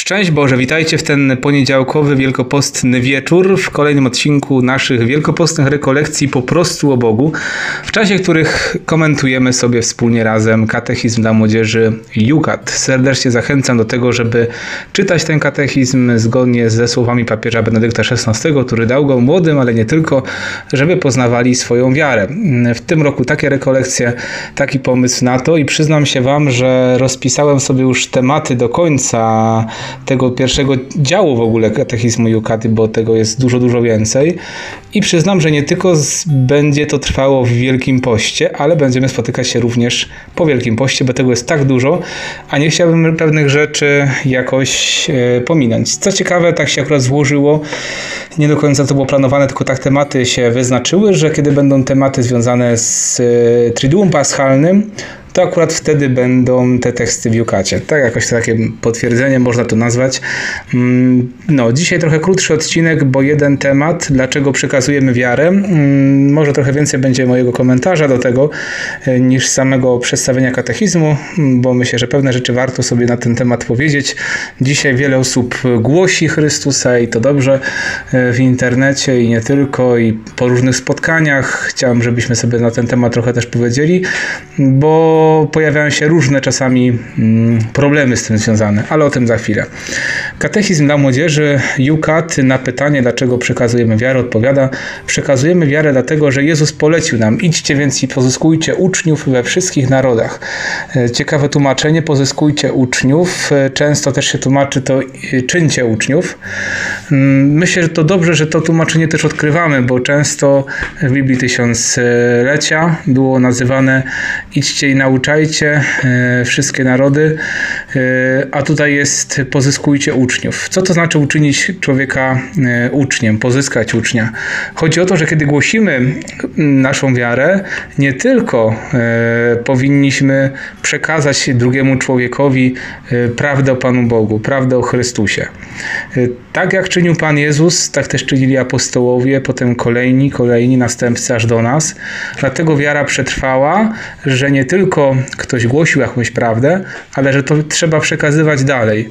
Szczęść Boże, witajcie w ten poniedziałkowy, wielkopostny wieczór w kolejnym odcinku naszych wielkopostnych rekolekcji po prostu o Bogu, w czasie których komentujemy sobie wspólnie razem katechizm dla młodzieży Jukat. Serdecznie zachęcam do tego, żeby czytać ten katechizm zgodnie ze słowami papieża Benedykta XVI, który dał go młodym, ale nie tylko, żeby poznawali swoją wiarę. W tym roku takie rekolekcje, taki pomysł na to i przyznam się Wam, że rozpisałem sobie już tematy do końca tego pierwszego działu w ogóle katechizmu Jukaty, bo tego jest dużo, dużo więcej. I przyznam, że nie tylko będzie to trwało w Wielkim Poście, ale będziemy spotykać się również po Wielkim Poście, bo tego jest tak dużo, a nie chciałbym pewnych rzeczy jakoś e, pominąć. Co ciekawe, tak się akurat złożyło, nie do końca to było planowane, tylko tak tematy się wyznaczyły, że kiedy będą tematy związane z e, Triduum Paschalnym, to akurat wtedy będą te teksty w Jukacie. Tak, jakoś takie potwierdzenie można to nazwać. Mm, no, dzisiaj trochę krótszy odcinek, bo jeden temat, dlaczego przekazujemy wiarę. Mm, może trochę więcej będzie mojego komentarza do tego e, niż samego przedstawienia katechizmu, bo myślę, że pewne rzeczy warto sobie na ten temat powiedzieć. Dzisiaj wiele osób głosi Chrystusa i to dobrze e, w internecie i nie tylko, i po różnych spotkaniach. Chciałem, żebyśmy sobie na ten temat trochę też powiedzieli, bo pojawiają się różne czasami mm, problemy z tym związane, ale o tym za chwilę. Katechizm dla młodzieży Jukat na pytanie, dlaczego przekazujemy wiarę, odpowiada: Przekazujemy wiarę dlatego, że Jezus polecił nam: idźcie więc i pozyskujcie uczniów we wszystkich narodach. E, ciekawe tłumaczenie: pozyskujcie uczniów. E, często też się tłumaczy to e, czyńcie uczniów. Mm, myślę, że to dobrze, że to tłumaczenie też odkrywamy, bo często w Biblii Tysiąclecia było nazywane idźcie i nauczajcie wszystkie narody, a tutaj jest pozyskujcie uczniów. Co to znaczy uczynić człowieka e, uczniem, pozyskać ucznia? Chodzi o to, że kiedy głosimy naszą wiarę, nie tylko e, powinniśmy przekazać drugiemu człowiekowi e, prawdę o Panu Bogu, prawdę o Chrystusie. Tak jak czynił Pan Jezus, tak też czynili apostołowie, potem kolejni, kolejni następcy aż do nas. Dlatego wiara przetrwała, że nie tylko ktoś głosił jakąś prawdę, ale że to trzeba przekazywać dalej.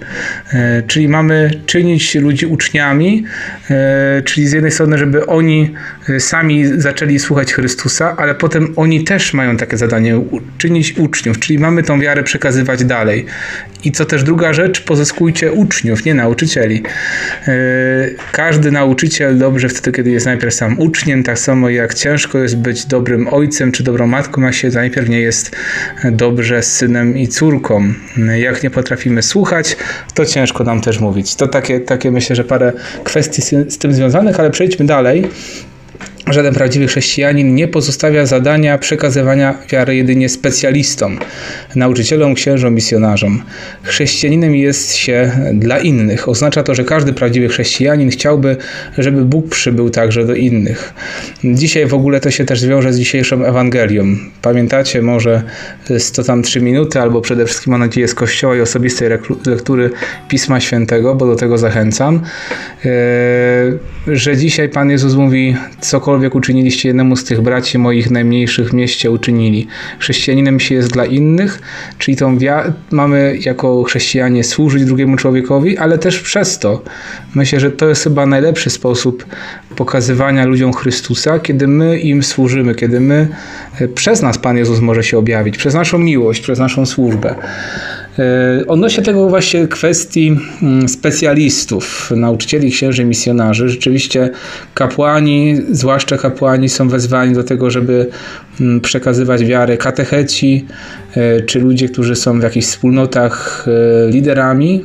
Czyli mamy czynić ludzi uczniami, e, czyli z jednej strony, żeby oni e, sami zaczęli słuchać Chrystusa, ale potem oni też mają takie zadanie czynić uczniów, czyli mamy tą wiarę przekazywać dalej. I co też druga rzecz, pozyskujcie uczniów, nie nauczycieli. E, każdy nauczyciel dobrze wtedy, kiedy jest najpierw sam uczniem, tak samo jak ciężko jest być dobrym ojcem czy dobrą matką, jak się najpierw nie jest dobrze z synem i córką. Jak nie potrafimy słuchać, to ciężko nam też mówić. To takie, takie myślę, że parę kwestii z, z tym związanych, ale przejdźmy dalej. Żaden prawdziwy chrześcijanin nie pozostawia zadania przekazywania wiary jedynie specjalistom, nauczycielom, księżom, misjonarzom. Chrześcijaninem jest się dla innych. Oznacza to, że każdy prawdziwy chrześcijanin chciałby, żeby Bóg przybył także do innych. Dzisiaj w ogóle to się też zwiąże z dzisiejszą Ewangelią. Pamiętacie może to tam trzy minuty, albo przede wszystkim mam nadzieję z Kościoła i osobistej lektury Pisma Świętego, bo do tego zachęcam, e, że dzisiaj Pan Jezus mówi cokolwiek cokolwiek uczyniliście jednemu z tych braci moich najmniejszych w mieście uczynili. Chrześcijaninem się jest dla innych, czyli tą mamy jako chrześcijanie służyć drugiemu człowiekowi, ale też przez to. Myślę, że to jest chyba najlepszy sposób pokazywania ludziom Chrystusa, kiedy my im służymy, kiedy my e, przez nas Pan Jezus może się objawić, przez naszą miłość, przez naszą służbę. E, odnośnie tego właśnie kwestii mm, specjalistów, nauczycieli, księży, misjonarzy, rzeczywiście kapłani, zwłaszcza kapłani są wezwani do tego, żeby mm, przekazywać wiarę katecheci, e, czy ludzie, którzy są w jakichś wspólnotach e, liderami.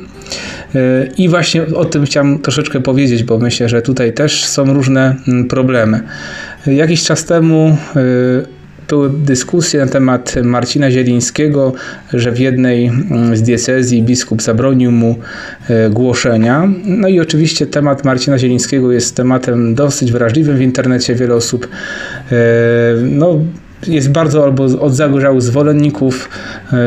I właśnie o tym chciałem troszeczkę powiedzieć, bo myślę, że tutaj też są różne mm, problemy. Jakiś czas temu były dyskusje na temat Marcina Zielińskiego, że w jednej mm, z diecezji biskup zabronił mu e, głoszenia. No i oczywiście temat Marcina Zielińskiego jest tematem dosyć wrażliwym w internecie. Wiele osób e, no, jest bardzo albo od zagórzałych zwolenników e,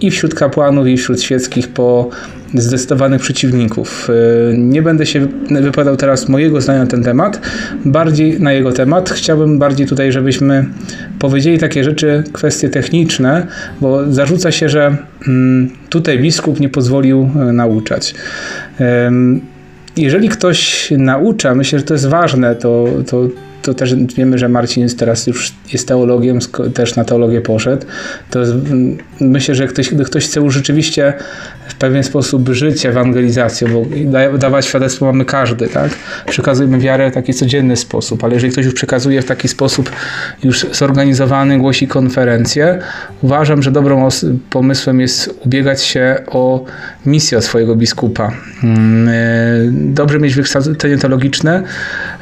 i wśród kapłanów, i wśród świeckich po zdecydowanych przeciwników. E, nie będę się wypowiadał teraz mojego zdania na ten temat, bardziej na jego temat. Chciałbym bardziej tutaj, żebyśmy powiedzieli takie rzeczy, kwestie techniczne, bo zarzuca się, że mm, tutaj biskup nie pozwolił e, nauczać. Jeżeli ktoś naucza, myślę, że to jest ważne, to, to to też wiemy, że Marcin teraz już jest teologiem, też na teologię poszedł. To jest, myślę, że ktoś, gdy ktoś chce rzeczywiście w pewien sposób żyć ewangelizacją, bo dawać świadectwo mamy każdy, tak? Przekazujemy wiarę w taki codzienny sposób, ale jeżeli ktoś już przekazuje w taki sposób już zorganizowany, głosi konferencję, uważam, że dobrym pomysłem jest ubiegać się o misję swojego biskupa. Mm, e, dobrze mieć wykształcenie teologiczne,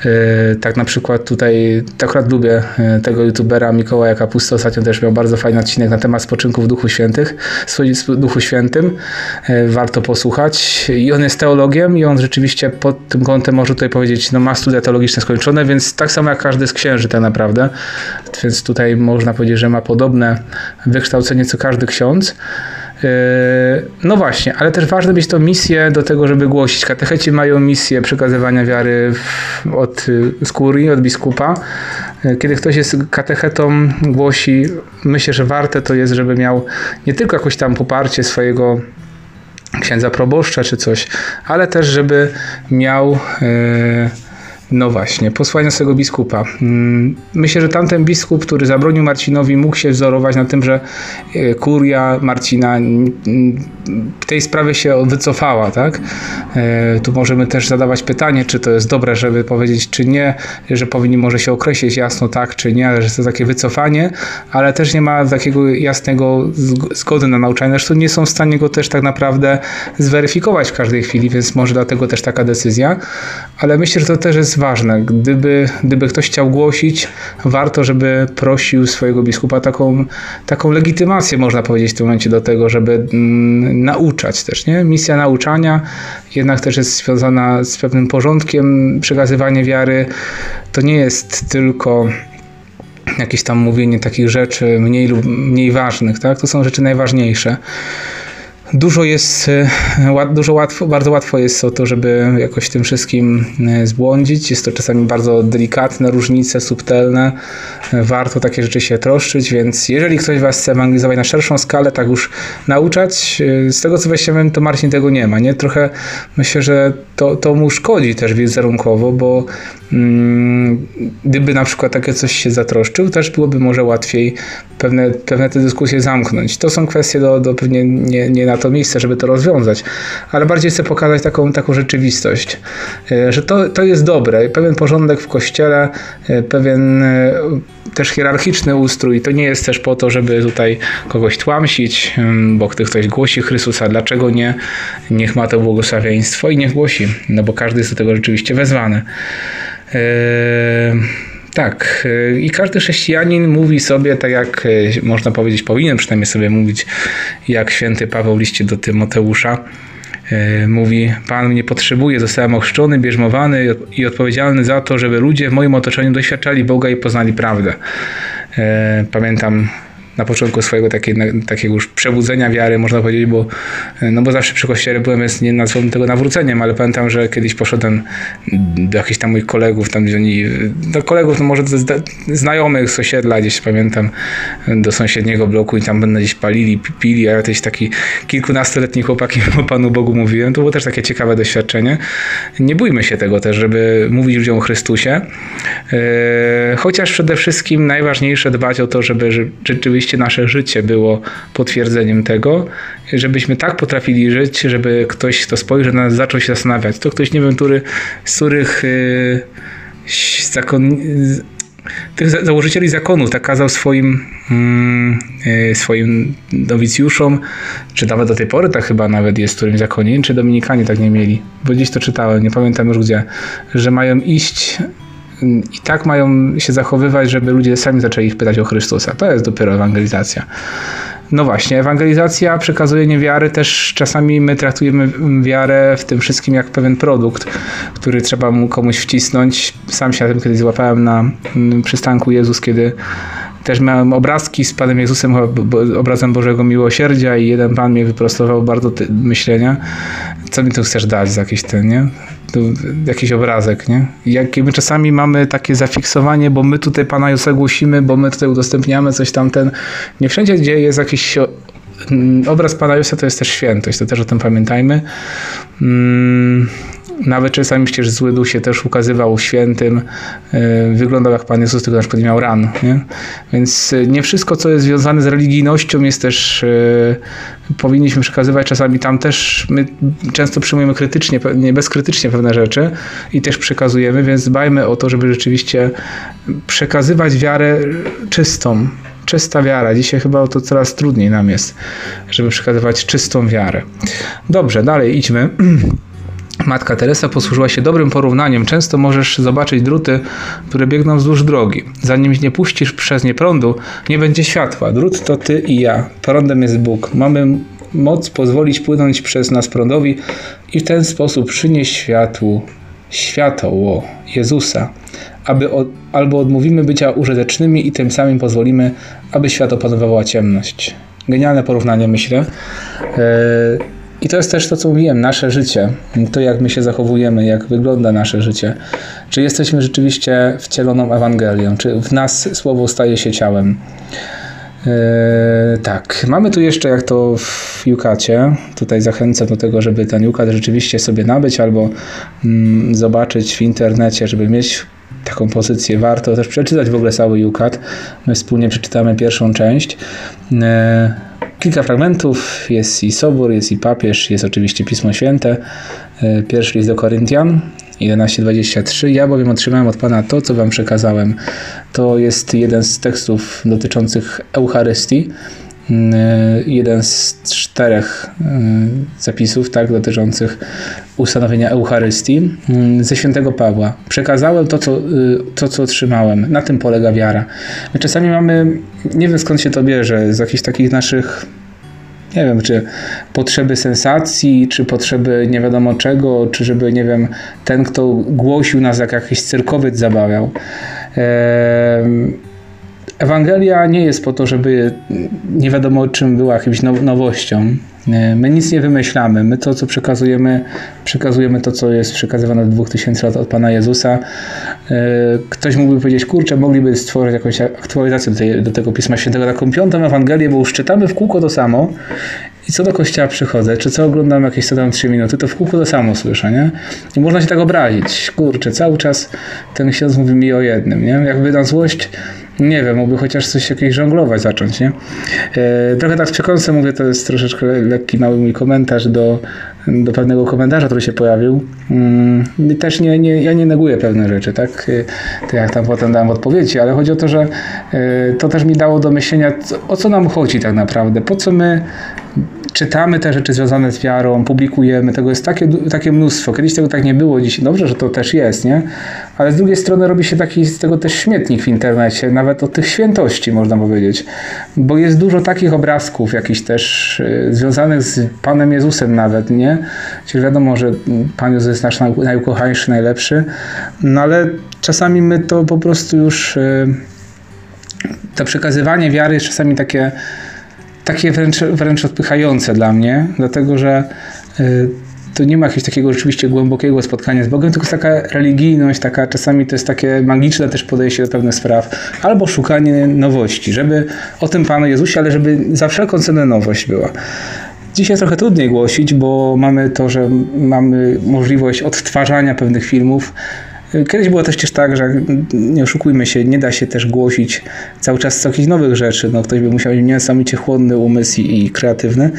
e, tak na przykład tutaj akurat lubię e, tego youtubera Mikołaja Kapusta. Ostatnio też miał bardzo fajny odcinek na temat spoczynku w Duchu Świętych, w Duchu Świętym. E, warto posłuchać. I on jest teologiem i on rzeczywiście pod tym kątem może tutaj powiedzieć, no ma studia teologiczne skończone, więc tak samo jak każdy z księży tak naprawdę. Więc tutaj można powiedzieć, że ma podobne wykształcenie co każdy ksiądz. Yy, no właśnie, ale też ważne mieć to misję do tego, żeby głosić. Katecheci mają misję przekazywania wiary od skóry, od biskupa. Yy, kiedy ktoś jest katechetą, głosi, myślę, że warte to jest, żeby miał nie tylko jakoś tam poparcie swojego księdza proboszcza czy coś, ale też, żeby miał. No właśnie, posłania swojego biskupa. Mm, myślę, że tamten biskup, który zabronił Marcinowi, mógł się wzorować na tym, że e, kuria Marcina w tej sprawie się wycofała, tak? E, tu możemy też zadawać pytanie, czy to jest dobre, żeby powiedzieć, czy nie, że powinni może się określić jasno tak, czy nie, ale że to takie wycofanie, ale też nie ma takiego jasnego zgody na nauczanie. Zresztą nie są w stanie go też tak naprawdę zweryfikować w każdej chwili, więc może dlatego też taka decyzja, ale myślę, że to też jest ważne. Gdyby, gdyby ktoś chciał głosić, warto, żeby prosił swojego biskupa taką, taką legitymację, można powiedzieć w tym momencie, do tego, żeby mm, nauczać też. Nie? Misja nauczania jednak też jest związana z pewnym porządkiem. Przekazywanie wiary to nie jest tylko jakieś tam mówienie takich rzeczy mniej lub mniej ważnych, tak? To są rzeczy najważniejsze dużo jest, e, dużo łatwo, bardzo łatwo jest o to, żeby jakoś tym wszystkim e, zbłądzić. Jest to czasami bardzo delikatne różnice, subtelne. E, warto takie rzeczy się troszczyć, więc jeżeli ktoś was chce ewangelizować na szerszą skalę, tak już nauczać, z tego co weźmiemy, to Marcin tego nie ma. Nie? Trochę myślę, że to, to mu szkodzi też wizerunkowo, bo gdyby na przykład takie coś się zatroszczył, też byłoby może łatwiej pewne, pewne te dyskusje zamknąć. To są kwestie do, do pewnie nie, nie na to miejsce, żeby to rozwiązać, ale bardziej chcę pokazać taką, taką rzeczywistość, e, że to, to jest dobre, pewien porządek w kościele, e, pewien e, też hierarchiczny ustrój, to nie jest też po to, żeby tutaj kogoś tłamsić, bo ktoś głosi Chrystusa, dlaczego nie? Niech ma to błogosławieństwo i niech głosi, no bo każdy jest do tego rzeczywiście wezwany. Eee, tak, i każdy chrześcijanin mówi sobie, tak jak można powiedzieć, powinien przynajmniej sobie mówić, jak święty Paweł w liście do Tymoteusza mówi: Pan mnie potrzebuje, zostałem ochrzczony, bierzmowany i odpowiedzialny za to, żeby ludzie w moim otoczeniu doświadczali Boga i poznali prawdę. Pamiętam na początku swojego takie, takiego już przebudzenia wiary, można powiedzieć, bo, no bo zawsze przy kościele byłem, więc nie nazwałbym tego nawróceniem, ale pamiętam, że kiedyś poszedłem do jakichś tam moich kolegów, tam gdzie oni, do kolegów, no może znajomych z osiedla, gdzieś pamiętam, do sąsiedniego bloku i tam będą gdzieś palili, pili, a ja jakiś taki kilkunastoletni chłopak o Panu Bogu mówiłem. To było też takie ciekawe doświadczenie. Nie bójmy się tego też, żeby mówić ludziom o Chrystusie, e, chociaż przede wszystkim najważniejsze dbać o to, żeby rzeczywiście rzeczywiście nasze życie było potwierdzeniem tego, żebyśmy tak potrafili żyć, żeby ktoś, kto spojrzy na nas, zaczął się zastanawiać. To ktoś, nie wiem, który, z których yy, zakon, tych założycieli zakonu tak kazał swoim, yy, swoim nowicjuszom, czy nawet do tej pory tak chyba nawet jest którym zakonie, czy Dominikanie tak nie mieli, bo dziś to czytałem, nie pamiętam już gdzie, że mają iść i tak mają się zachowywać, żeby ludzie sami zaczęli ich pytać o Chrystusa. To jest dopiero ewangelizacja. No właśnie, ewangelizacja, przekazujenie wiary, też czasami my traktujemy wiarę w tym wszystkim jak pewien produkt, który trzeba mu komuś wcisnąć. Sam się na tym kiedyś złapałem na przystanku Jezus, kiedy też miałem obrazki z Panem Jezusem, obrazem Bożego Miłosierdzia i jeden Pan mnie wyprostował bardzo myślenia. Co mi tu chcesz dać za jakiś ten, nie? Jakiś obrazek, nie? Jakie my czasami mamy takie zafiksowanie, bo my tutaj Pana Jezusa głosimy, bo my tutaj udostępniamy coś tamten. Nie wszędzie, gdzie jest jakiś obraz Pana Jezusa, to jest też świętość, to też o tym pamiętajmy. Mm nawet czasami przecież zły duch się też ukazywał świętym, e, wyglądał jak Pan Jezus, tylko na przykład miał ran. Nie? Więc e, nie wszystko, co jest związane z religijnością jest też, e, powinniśmy przekazywać czasami tam też, my często przyjmujemy krytycznie, nie bezkrytycznie pewne rzeczy i też przekazujemy, więc dbajmy o to, żeby rzeczywiście przekazywać wiarę czystą, czysta wiara. Dzisiaj chyba to coraz trudniej nam jest, żeby przekazywać czystą wiarę. Dobrze, dalej idźmy. Matka Teresa posłużyła się dobrym porównaniem. Często możesz zobaczyć druty, które biegną wzdłuż drogi. Zanim nie puścisz przez nie prądu, nie będzie światła. Drut to ty i ja. Prądem jest Bóg. Mamy moc pozwolić płynąć przez nas prądowi i w ten sposób przynieść światłu światło Jezusa, aby od, albo odmówimy bycia użytecznymi i tym samym pozwolimy, aby świat opanowała ciemność. Genialne porównanie, myślę. Eee, i to jest też to, co mówiłem, nasze życie, to jak my się zachowujemy, jak wygląda nasze życie. Czy jesteśmy rzeczywiście wcieloną Ewangelią, czy w nas słowo staje się ciałem. Yy, tak, mamy tu jeszcze jak to w Jukacie. Tutaj zachęcam do tego, żeby ten Jukat rzeczywiście sobie nabyć albo mm, zobaczyć w internecie, żeby mieć taką pozycję. Warto też przeczytać w ogóle cały Jukat. My wspólnie przeczytamy pierwszą część. Yy, kilka fragmentów. Jest i Sobór, jest i papież, jest oczywiście Pismo Święte. E, pierwszy list do Koryntian 11:23. Ja bowiem otrzymałem od Pana to, co Wam przekazałem. To jest jeden z tekstów dotyczących Eucharystii. E, jeden z czterech e, zapisów tak, dotyczących ustanowienia Eucharystii mm, ze świętego Pawła. Przekazałem to co, to, co otrzymałem. Na tym polega wiara. My czasami mamy, nie wiem skąd się to bierze, z jakichś takich naszych nie wiem, czy potrzeby sensacji, czy potrzeby nie wiadomo czego, czy żeby, nie wiem, ten, kto głosił nas jak jakiś cyrkowiec zabawiał. Ewangelia nie jest po to, żeby nie wiadomo czym była jakimś nowością. My nic nie wymyślamy. My to, co przekazujemy, przekazujemy to, co jest przekazywane od 2000 lat od Pana Jezusa. E, ktoś mógłby powiedzieć, kurczę, mogliby stworzyć jakąś aktualizację do, tej, do tego Pisma Świętego, taką piątą Ewangelię, bo już czytamy w kółko to samo i co do kościoła przychodzę, czy co oglądam jakieś co tam 3 minuty, to w kółko to samo słyszę, nie? I można się tak obrazić. Kurczę, cały czas ten ksiądz mówi mi o jednym, nie? Jakby na złość nie wiem, mógłby chociaż coś jakieś żonglować zacząć, nie? E, trochę tak z przekąsem mówię, to jest troszeczkę lekki, mały mój komentarz do, do pewnego komentarza, który się pojawił. Mm, też nie, nie, ja nie neguję pewne rzeczy, tak? E, to jak tam potem dałem odpowiedzi, ale chodzi o to, że e, to też mi dało do myślenia, o co nam chodzi tak naprawdę, po co my czytamy te rzeczy związane z wiarą, publikujemy, tego jest takie, takie mnóstwo. Kiedyś tego tak nie było, dziś dobrze, że to też jest, nie? Ale z drugiej strony robi się taki z tego też śmietnik w internecie, nawet od tych świętości można powiedzieć, bo jest dużo takich obrazków jakichś też y, związanych z Panem Jezusem nawet, nie? Przecież wiadomo, że Pan Jezus jest nasz najukochańszy, najlepszy, no ale czasami my to po prostu już y, to przekazywanie wiary jest czasami takie takie wręcz, wręcz odpychające dla mnie, dlatego że y, to nie ma jakiegoś takiego rzeczywiście głębokiego spotkania z Bogiem, tylko jest taka religijność, taka czasami to jest takie magiczne też podejście do pewnych spraw, albo szukanie nowości, żeby o tym Panu Jezusie, ale żeby za wszelką cenę nowość była. Dzisiaj trochę trudniej głosić, bo mamy to, że mamy możliwość odtwarzania pewnych filmów, Kiedyś było też tak, że nie oszukujmy się, nie da się też głosić cały czas jakichś nowych rzeczy. No, ktoś by musiał mieć niesamowicie chłodny umysł i kreatywny,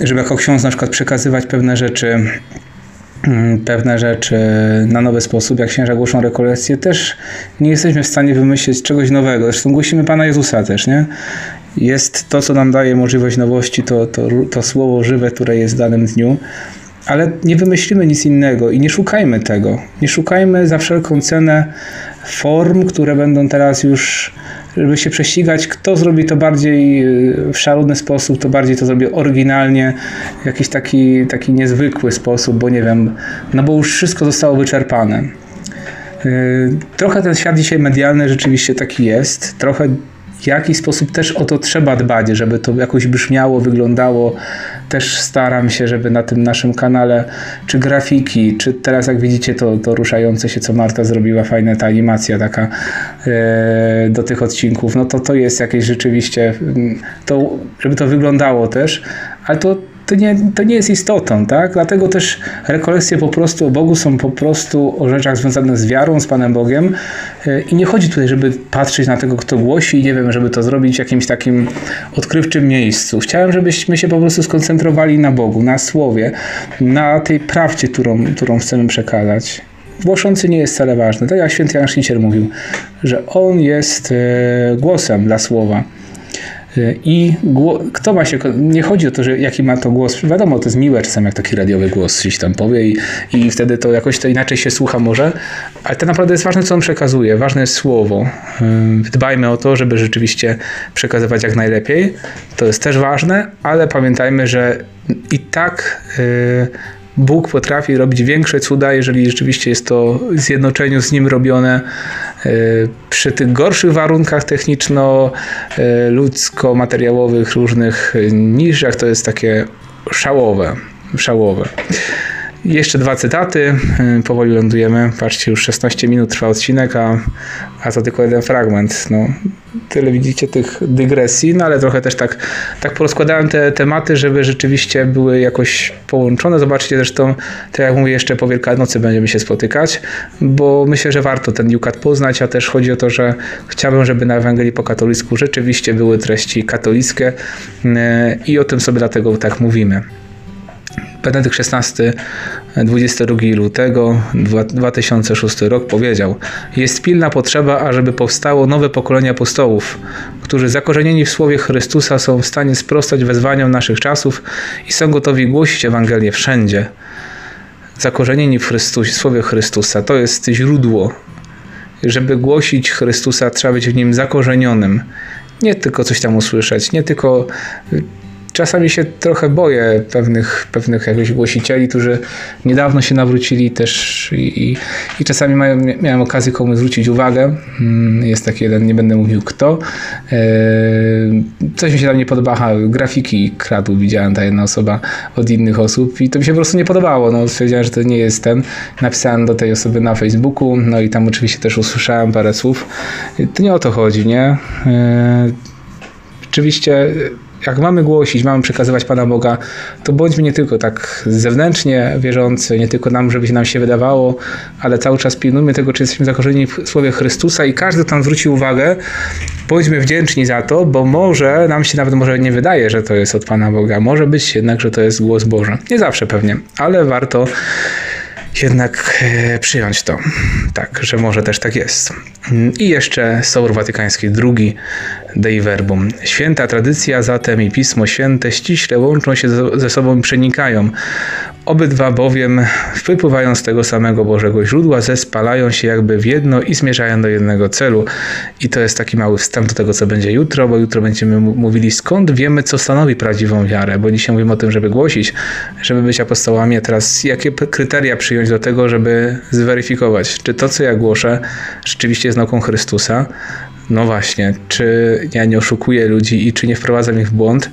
żeby jako ksiądz na przykład przekazywać pewne rzeczy mm, pewne rzeczy na nowy sposób, jak księża głoszą rekolekcje, też nie jesteśmy w stanie wymyślić czegoś nowego. Zresztą głosimy Pana Jezusa też, nie? Jest to, co nam daje możliwość nowości, to, to, to słowo żywe, które jest w danym dniu ale nie wymyślimy nic innego i nie szukajmy tego. Nie szukajmy za wszelką cenę form, które będą teraz już, żeby się prześcigać, kto zrobi to bardziej y, w szalony sposób, to bardziej to zrobi oryginalnie, w jakiś taki, taki niezwykły sposób, bo nie wiem, no bo już wszystko zostało wyczerpane. Trochę ten świat dzisiaj medialny rzeczywiście taki jest. Trochę w jakiś sposób też o to trzeba dbać, żeby to jakoś brzmiało, wyglądało. Też staram się, żeby na tym naszym kanale, czy grafiki, czy teraz jak widzicie to, to ruszające się, co Marta zrobiła, fajna ta animacja taka e, do tych odcinków, no to to jest jakieś rzeczywiście, mm, to, żeby to wyglądało też, ale to to nie, to nie jest istotą, tak? Dlatego też rekolekcje po prostu o Bogu są po prostu o rzeczach związanych z wiarą, z Panem Bogiem e, i nie chodzi tutaj, żeby patrzeć na tego, kto głosi i nie wiem, żeby to zrobić w jakimś takim odkrywczym miejscu. Chciałem, żebyśmy się po prostu skoncentrowali na Bogu, na Słowie, na tej prawdzie, którą, którą chcemy przekazać. Głoszący nie jest wcale ważny. Tak jak święty Jan Sznicier mówił, że on jest e, głosem dla Słowa. I kto ma się, nie chodzi o to, że jaki ma to głos, wiadomo, to jest miłe czasem jak taki radiowy głos gdzieś tam powie i, i wtedy to jakoś to inaczej się słucha może, ale to naprawdę jest ważne, co on przekazuje, ważne jest słowo. Dbajmy o to, żeby rzeczywiście przekazywać jak najlepiej, to jest też ważne, ale pamiętajmy, że i tak y, Bóg potrafi robić większe cuda, jeżeli rzeczywiście jest to w zjednoczeniu z Nim robione e, przy tych gorszych warunkach techniczno-ludzko-materiałowych różnych niż jak to jest takie szałowe. szałowe. Jeszcze dwa cytaty, y, powoli lądujemy. Patrzcie, już 16 minut trwa odcinek, a, a to tylko jeden fragment. No, tyle widzicie tych dygresji, no ale trochę też tak, tak porozkładałem te tematy, żeby rzeczywiście były jakoś połączone. Zobaczcie zresztą, tak jak mówię, jeszcze po Wielkanocy będziemy się spotykać, bo myślę, że warto ten Jukat poznać, a też chodzi o to, że chciałbym, żeby na Ewangelii po katolicku rzeczywiście były treści katolickie y, i o tym sobie dlatego tak mówimy. Benedykt XVI 22 lutego 2006 rok powiedział: Jest pilna potrzeba, ażeby powstało nowe pokolenie apostołów, którzy zakorzenieni w słowie Chrystusa są w stanie sprostać wezwaniom naszych czasów i są gotowi głosić Ewangelię wszędzie. Zakorzenieni w Chrystusie, słowie Chrystusa to jest źródło. Żeby głosić Chrystusa, trzeba być w nim zakorzenionym. Nie tylko coś tam usłyszeć, nie tylko czasami się trochę boję pewnych, pewnych jakichś głosicieli, którzy niedawno się nawrócili też i, i, i czasami mają, miałem okazję komuś zwrócić uwagę. Mm, jest taki jeden, nie będę mówił kto. E, coś mi się tam nie podoba. grafiki kradł, widziałem ta jedna osoba od innych osób i to mi się po prostu nie podobało. No, stwierdziłem, że to nie jest ten. Napisałem do tej osoby na Facebooku, no i tam oczywiście też usłyszałem parę słów. To nie o to chodzi, nie? E, Oczywiście jak mamy głosić, mamy przekazywać Pana Boga, to bądźmy nie tylko tak zewnętrznie wierzący, nie tylko nam, żeby się nam się wydawało, ale cały czas pilnujmy tego, czy jesteśmy zakorzenieni w Słowie Chrystusa i każdy tam zwróci uwagę, bądźmy wdzięczni za to, bo może nam się nawet może nie wydaje, że to jest od Pana Boga. Może być jednak, że to jest głos Boży. Nie zawsze pewnie, ale warto jednak e, przyjąć to. Tak, że może też tak jest. I jeszcze Sour Watykański II Dei Verbum. Święta tradycja zatem i Pismo Święte ściśle łączą się ze sobą i przenikają. Obydwa bowiem wypływają z tego samego Bożego źródła, zespalają się jakby w jedno i zmierzają do jednego celu. I to jest taki mały wstęp do tego, co będzie jutro, bo jutro będziemy mówili skąd wiemy, co stanowi prawdziwą wiarę, bo dzisiaj mówimy o tym, żeby głosić, żeby być apostołami, a teraz jakie kryteria przyjąć do tego, żeby zweryfikować, czy to, co ja głoszę, rzeczywiście jest nauką Chrystusa, no właśnie, czy ja nie oszukuję ludzi i czy nie wprowadzam ich w błąd?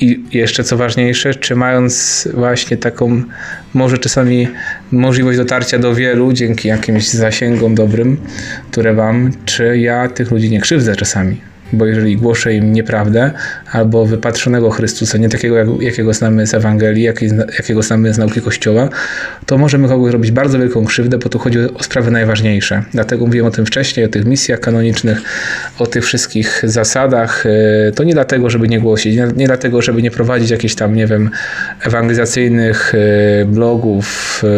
I jeszcze co ważniejsze, czy mając właśnie taką, może czasami możliwość dotarcia do wielu dzięki jakimś zasięgom dobrym, które mam, czy ja tych ludzi nie krzywdzę czasami? Bo jeżeli głoszę im nieprawdę albo wypatrzonego Chrystusa, nie takiego, jak, jakiego znamy z Ewangelii, jakiego znamy z nauki Kościoła, to możemy kogoś robić bardzo wielką krzywdę, bo tu chodzi o sprawy najważniejsze. Dlatego mówiłem o tym wcześniej, o tych misjach kanonicznych, o tych wszystkich zasadach. E, to nie dlatego, żeby nie głosić, nie, dlatego, żeby nie prowadzić jakichś tam, nie wiem, ewangelizacyjnych e, blogów, e,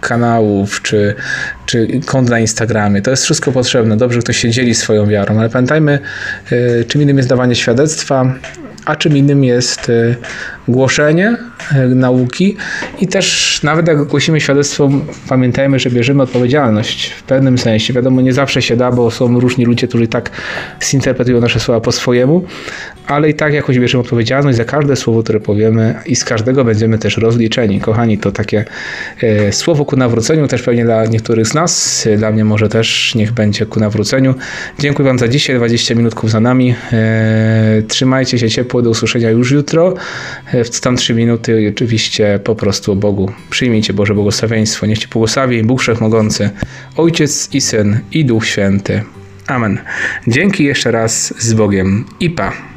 kanałów, czy, czy kont na Instagramie. To jest wszystko potrzebne. Dobrze, ktoś się dzieli swoją wiarą, ale pamiętajmy, czym innym jest dawanie świadectwa, a czym innym jest głoszenie e, nauki i też nawet jak głosimy świadectwo, pamiętajmy, że bierzemy odpowiedzialność w pewnym sensie. Wiadomo, nie zawsze się da, bo są różni ludzie, którzy tak zinterpretują nasze słowa po swojemu, ale i tak jakoś bierzemy odpowiedzialność za każde słowo, które powiemy i z każdego będziemy też rozliczeni. Kochani, to takie e, słowo ku nawróceniu też pewnie dla niektórych z nas, e, dla mnie może też niech będzie ku nawróceniu. Dziękuję Wam za dzisiaj, 20 minutków za nami. E, trzymajcie się ciepło, do usłyszenia już jutro. E, w tam 3 minuty i oczywiście po prostu o Bogu. Przyjmijcie Boże błogosławieństwo. Niech Ci błogosławi Bóg Wszechmogący, Ojciec i Syn i Duch Święty. Amen. Dzięki jeszcze raz z Bogiem i pa.